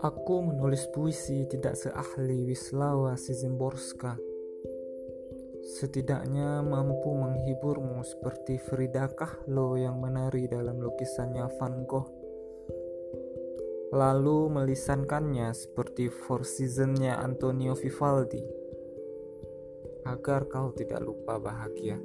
Aku menulis puisi tidak seahli wislawa Szymborska. Setidaknya mampu menghiburmu seperti Frida Kahlo yang menari dalam lukisannya Van Gogh. Lalu melisankannya seperti Four Seasons-nya Antonio Vivaldi. Agar kau tidak lupa bahagia.